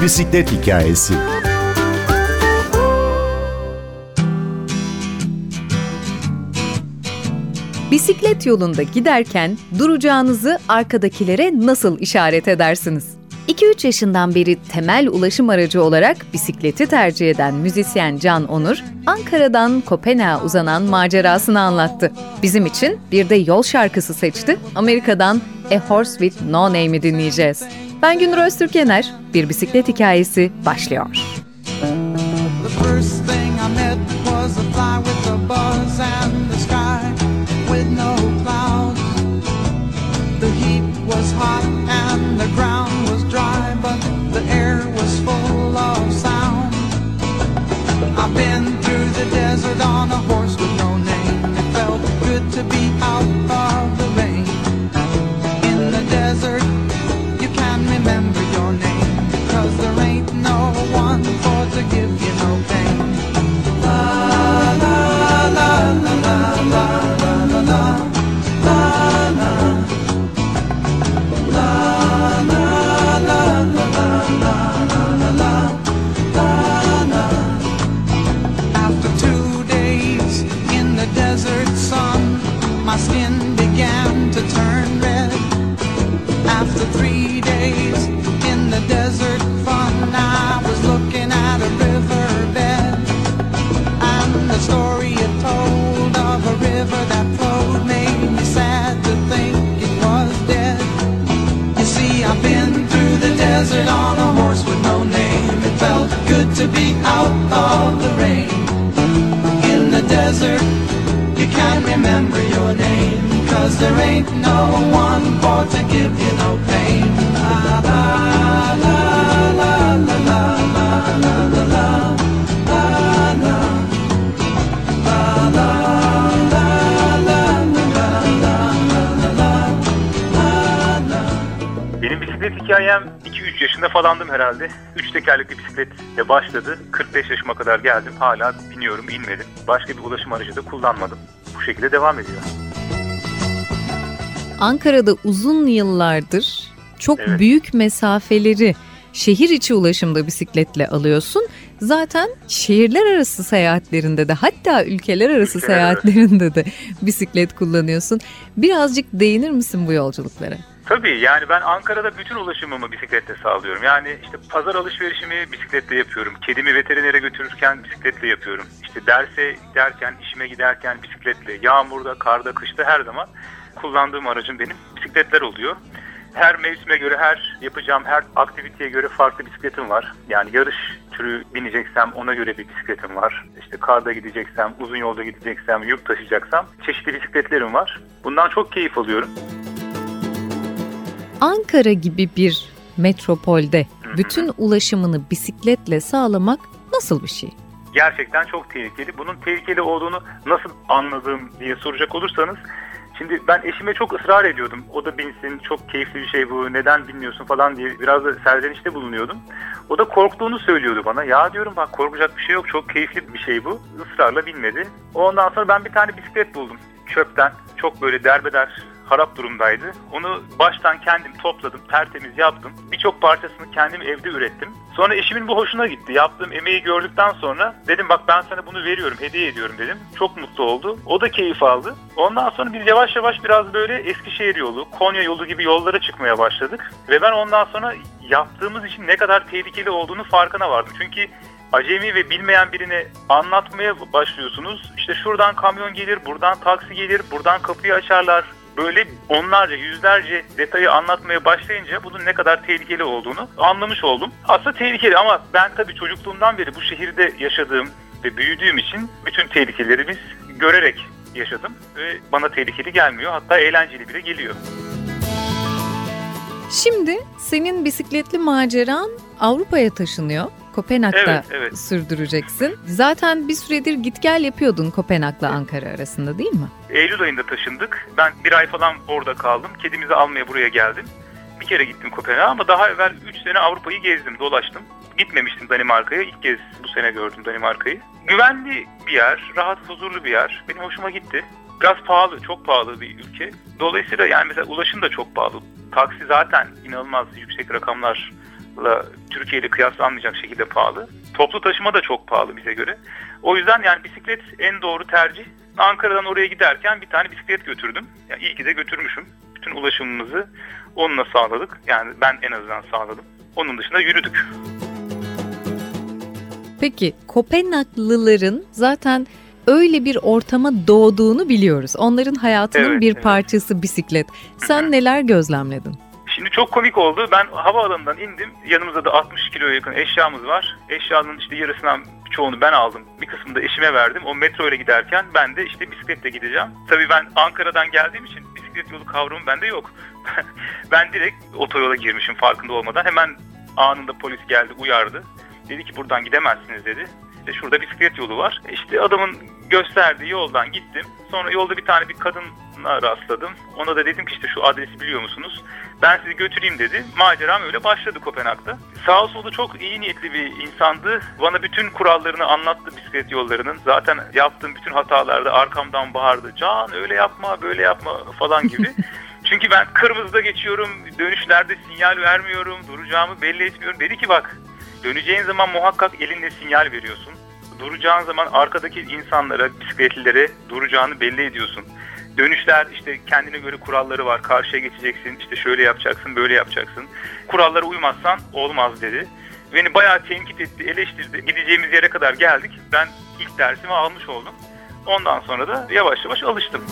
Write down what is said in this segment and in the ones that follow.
Bir bisiklet hikayesi. Bisiklet yolunda giderken duracağınızı arkadakilere nasıl işaret edersiniz? 2-3 yaşından beri temel ulaşım aracı olarak bisikleti tercih eden müzisyen Can Onur, Ankara'dan Kopenhag'a uzanan macerasını anlattı. Bizim için bir de yol şarkısı seçti. Amerika'dan A Horse With No Name'i dinleyeceğiz. Ben Günür Öztürkener, bir bisiklet hikayesi başlıyor. The first thing I met was a fly with a buzz and the Benim bisiklet hikayem 2-3 yaşında falandım herhalde. 3 tekerlekli bisikletle başladı. 45 yaşıma kadar geldim. Hala biniyorum, inmedim. Başka bir ulaşım aracı da kullanmadım. Bu şekilde devam ediyor. Ankara'da uzun yıllardır çok evet. büyük mesafeleri şehir içi ulaşımda bisikletle alıyorsun. Zaten şehirler arası seyahatlerinde de hatta ülkeler arası ülkeler seyahatlerinde arası. de bisiklet kullanıyorsun. Birazcık değinir misin bu yolculuklara? Tabii yani ben Ankara'da bütün ulaşımımı bisikletle sağlıyorum. Yani işte pazar alışverişimi bisikletle yapıyorum. Kedimi veterinere götürürken bisikletle yapıyorum. İşte derse giderken, işime giderken bisikletle. Yağmurda, karda, kışta her zaman kullandığım aracım benim bisikletler oluyor. Her mevsime göre, her yapacağım her aktiviteye göre farklı bisikletim var. Yani yarış türü bineceksem ona göre bir bisikletim var. İşte karda gideceksem, uzun yolda gideceksem, yük taşıyacaksam çeşitli bisikletlerim var. Bundan çok keyif alıyorum. Ankara gibi bir metropolde bütün ulaşımını bisikletle sağlamak nasıl bir şey? Gerçekten çok tehlikeli. Bunun tehlikeli olduğunu nasıl anladım diye soracak olursanız Şimdi ben eşime çok ısrar ediyordum. O da binsin, çok keyifli bir şey bu, neden bilmiyorsun falan diye biraz da serzenişte bulunuyordum. O da korktuğunu söylüyordu bana. Ya diyorum bak korkacak bir şey yok, çok keyifli bir şey bu. Israrla binmedi. Ondan sonra ben bir tane bisiklet buldum çöpten. Çok böyle derbeder harap durumdaydı. Onu baştan kendim topladım, tertemiz yaptım. Birçok parçasını kendim evde ürettim. Sonra eşimin bu hoşuna gitti. Yaptığım emeği gördükten sonra dedim bak ben sana bunu veriyorum, hediye ediyorum dedim. Çok mutlu oldu. O da keyif aldı. Ondan sonra biz yavaş yavaş biraz böyle Eskişehir yolu, Konya yolu gibi yollara çıkmaya başladık. Ve ben ondan sonra yaptığımız için ne kadar tehlikeli olduğunu farkına vardım. Çünkü acemi ve bilmeyen birine anlatmaya başlıyorsunuz. İşte şuradan kamyon gelir, buradan taksi gelir, buradan kapıyı açarlar, böyle onlarca, yüzlerce detayı anlatmaya başlayınca bunun ne kadar tehlikeli olduğunu anlamış oldum. Aslında tehlikeli ama ben tabii çocukluğumdan beri bu şehirde yaşadığım ve büyüdüğüm için bütün tehlikelerimiz görerek yaşadım ve bana tehlikeli gelmiyor. Hatta eğlenceli bile geliyor. Şimdi senin bisikletli maceran Avrupa'ya taşınıyor. Kopenhag'da evet, evet. sürdüreceksin. Zaten bir süredir git gel yapıyordun Kopenhag'la Ankara arasında değil mi? Eylül ayında taşındık. Ben bir ay falan orada kaldım. Kedimizi almaya buraya geldim. Bir kere gittim Kopenhag'a ama daha evvel 3 sene Avrupa'yı gezdim, dolaştım. Gitmemiştim Danimarka'ya. İlk kez bu sene gördüm Danimarka'yı. Güvenli bir yer, rahat, huzurlu bir yer. Benim hoşuma gitti. Biraz pahalı, çok pahalı bir ülke. Dolayısıyla yani mesela ulaşım da çok pahalı. Taksi zaten inanılmaz yüksek rakamlar ulaşımla Türkiye ile kıyaslanmayacak şekilde pahalı. Toplu taşıma da çok pahalı bize göre. O yüzden yani bisiklet en doğru tercih. Ankara'dan oraya giderken bir tane bisiklet götürdüm. Yani iyi ki de götürmüşüm. Bütün ulaşımımızı onunla sağladık. Yani ben en azından sağladım. Onun dışında yürüdük. Peki Kopenhaglıların zaten öyle bir ortama doğduğunu biliyoruz. Onların hayatının evet, bir evet. parçası bisiklet. Sen neler gözlemledin? Şimdi çok komik oldu. Ben havaalanından indim. Yanımızda da 60 kiloya yakın eşyamız var. Eşyanın işte yarısından çoğunu ben aldım. Bir kısmını da eşime verdim. O metro ile giderken ben de işte bisikletle gideceğim. Tabii ben Ankara'dan geldiğim için bisiklet yolu kavramı bende yok. ben direkt otoyola girmişim farkında olmadan. Hemen anında polis geldi uyardı. Dedi ki buradan gidemezsiniz dedi. İşte şurada bisiklet yolu var. İşte adamın gösterdiği yoldan gittim. Sonra yolda bir tane bir kadınla rastladım. Ona da dedim ki işte şu adresi biliyor musunuz? Ben sizi götüreyim dedi. Maceram öyle başladı Kopenhag'da. Sağ solu çok iyi niyetli bir insandı. Bana bütün kurallarını anlattı bisiklet yollarının. Zaten yaptığım bütün hatalarda arkamdan bağırdı. Can öyle yapma böyle yapma falan gibi. Çünkü ben kırmızıda geçiyorum, dönüşlerde sinyal vermiyorum, duracağımı belli etmiyorum. Dedi ki bak Döneceğin zaman muhakkak elinde sinyal veriyorsun. Duracağın zaman arkadaki insanlara, bisikletlilere duracağını belli ediyorsun. Dönüşler işte kendine göre kuralları var. Karşıya geçeceksin, işte şöyle yapacaksın, böyle yapacaksın. Kurallara uymazsan olmaz dedi. Beni bayağı tenkit etti, eleştirdi. Gideceğimiz yere kadar geldik. Ben ilk dersimi almış oldum. Ondan sonra da yavaş yavaş alıştım.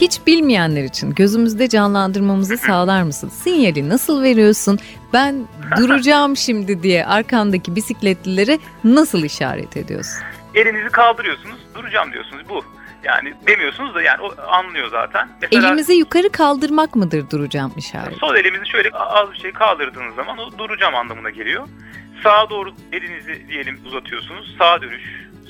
Hiç bilmeyenler için gözümüzde canlandırmamızı sağlar mısın? Sinyali nasıl veriyorsun? Ben duracağım şimdi diye arkandaki bisikletlilere nasıl işaret ediyorsun? Elinizi kaldırıyorsunuz, duracağım diyorsunuz. Bu. Yani demiyorsunuz da yani o anlıyor zaten. Mesela, Elimizi yukarı kaldırmak mıdır duracağım işareti? Sol elimizi şöyle az bir şey kaldırdığınız zaman o duracağım anlamına geliyor. Sağa doğru elinizi diyelim uzatıyorsunuz. Sağa dönüş,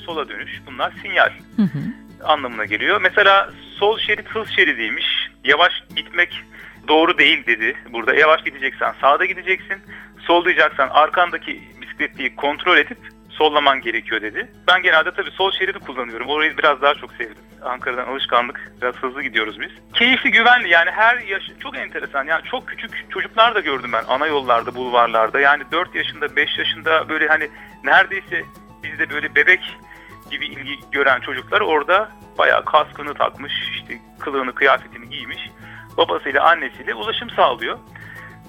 sola dönüş bunlar sinyal. Hı hı anlamına geliyor. Mesela sol şerit hız şeridiymiş. Yavaş gitmek doğru değil dedi. Burada yavaş gideceksen sağda gideceksin. Sollayacaksan arkandaki bisikletliyi kontrol edip sollaman gerekiyor dedi. Ben genelde tabii sol şeridi kullanıyorum. Orayı biraz daha çok sevdim. Ankara'dan alışkanlık. Biraz hızlı gidiyoruz biz. Keyifli, güvenli. Yani her yaş çok enteresan. Yani çok küçük çocuklar da gördüm ben ana yollarda, bulvarlarda. Yani 4 yaşında, 5 yaşında böyle hani neredeyse bizde böyle bebek gibi ilgi gören çocuklar orada bayağı kaskını takmış, işte kılığını, kıyafetini giymiş. Babasıyla annesiyle ulaşım sağlıyor.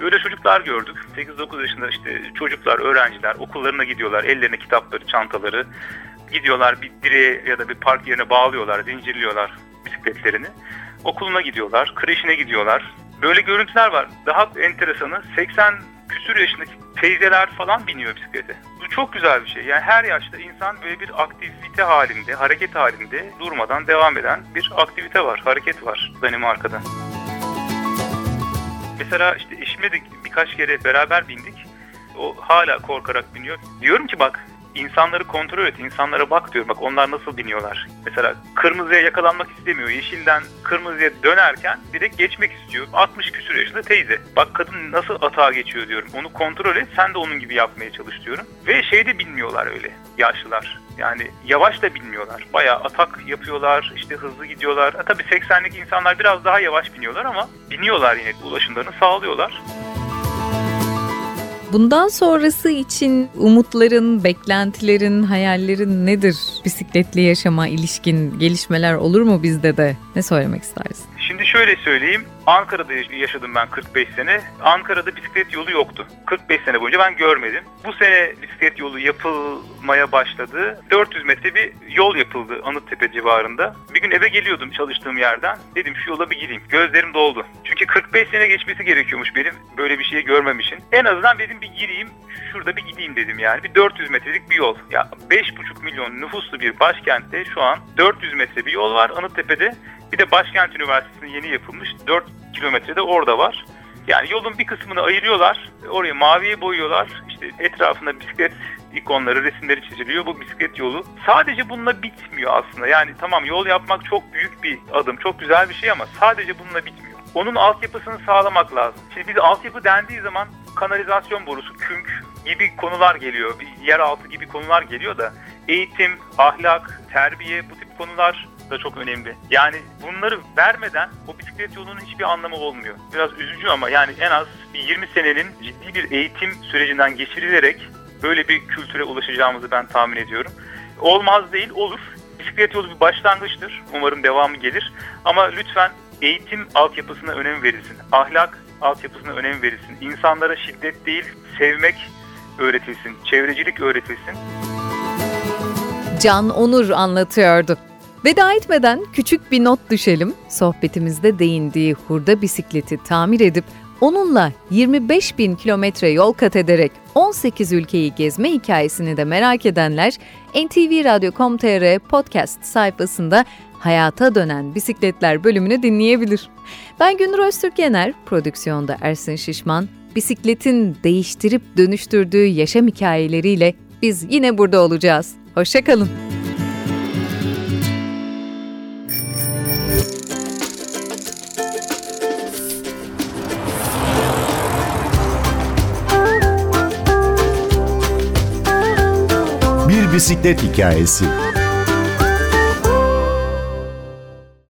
Böyle çocuklar gördük. 8-9 yaşında işte çocuklar, öğrenciler okullarına gidiyorlar. Ellerine kitapları, çantaları. Gidiyorlar bir direğe ya da bir park yerine bağlıyorlar, zincirliyorlar bisikletlerini. Okuluna gidiyorlar, kreşine gidiyorlar. Böyle görüntüler var. Daha enteresanı 80 küsür yaşındaki teyzeler falan biniyor bisiklete. Bu çok güzel bir şey. Yani her yaşta insan böyle bir aktivite halinde, hareket halinde durmadan devam eden bir aktivite var, hareket var Danimarka'da. Mesela işte eşimle de birkaç kere beraber bindik. O hala korkarak biniyor. Diyorum ki bak insanları kontrol et, insanlara bak diyorum. Bak onlar nasıl biniyorlar. Mesela kırmızıya yakalanmak istemiyor. Yeşilden kırmızıya dönerken direkt geçmek istiyor. 60 küsur yaşında teyze. Bak kadın nasıl atağa geçiyor diyorum. Onu kontrol et, sen de onun gibi yapmaya çalış diyorum. Ve şey de bilmiyorlar öyle yaşlılar. Yani yavaş da bilmiyorlar. Bayağı atak yapıyorlar, işte hızlı gidiyorlar. E, tabii 80'lik insanlar biraz daha yavaş biniyorlar ama biniyorlar yine ulaşımlarını sağlıyorlar. Bundan sonrası için umutların, beklentilerin, hayallerin nedir? Bisikletli yaşama ilişkin gelişmeler olur mu bizde de? Ne söylemek istersin? Şimdi şöyle söyleyeyim. Ankara'da yaşadım ben 45 sene. Ankara'da bisiklet yolu yoktu. 45 sene boyunca ben görmedim. Bu sene bisiklet yolu yapılmaya başladı. 400 metre bir yol yapıldı Anıttepe civarında. Bir gün eve geliyordum çalıştığım yerden. Dedim şu yola bir gireyim. Gözlerim doldu. Çünkü 45 sene geçmesi gerekiyormuş benim böyle bir şeyi görmemişim. En azından dedim bir gireyim şurada bir gideyim dedim yani. Bir 400 metrelik bir yol. Ya 5,5 milyon nüfuslu bir başkentte şu an 400 metre bir yol var Anıttepe'de. Bir de Başkent Üniversitesi'nin yeni yapılmış 4 kilometrede orada var. Yani yolun bir kısmını ayırıyorlar. Orayı maviye boyuyorlar. İşte etrafında bisiklet ikonları, resimleri çiziliyor. Bu bisiklet yolu sadece bununla bitmiyor aslında. Yani tamam yol yapmak çok büyük bir adım, çok güzel bir şey ama sadece bununla bitmiyor. Onun altyapısını sağlamak lazım. Şimdi biz altyapı dendiği zaman kanalizasyon borusu, künk gibi konular geliyor. Bir yeraltı gibi konular geliyor da eğitim, ahlak, terbiye bu tip konular da çok önemli. Yani bunları vermeden o bisiklet yolunun hiçbir anlamı olmuyor. Biraz üzücü ama yani en az bir 20 senenin ciddi bir eğitim sürecinden geçirilerek böyle bir kültüre ulaşacağımızı ben tahmin ediyorum. Olmaz değil, olur. Bisiklet yolu bir başlangıçtır. Umarım devamı gelir. Ama lütfen eğitim altyapısına önem verilsin. Ahlak altyapısına önem verilsin. İnsanlara şiddet değil, sevmek öğretilsin. Çevrecilik öğretilsin. Can Onur anlatıyordu. Veda etmeden küçük bir not düşelim. Sohbetimizde değindiği hurda bisikleti tamir edip onunla 25 bin kilometre yol kat ederek 18 ülkeyi gezme hikayesini de merak edenler ntvradio.com.tr podcast sayfasında Hayata Dönen Bisikletler bölümünü dinleyebilir. Ben Günür Öztürk Yener, prodüksiyonda Ersin Şişman, bisikletin değiştirip dönüştürdüğü yaşam hikayeleriyle biz yine burada olacağız. Hoşçakalın. Bisiklet hikayesi.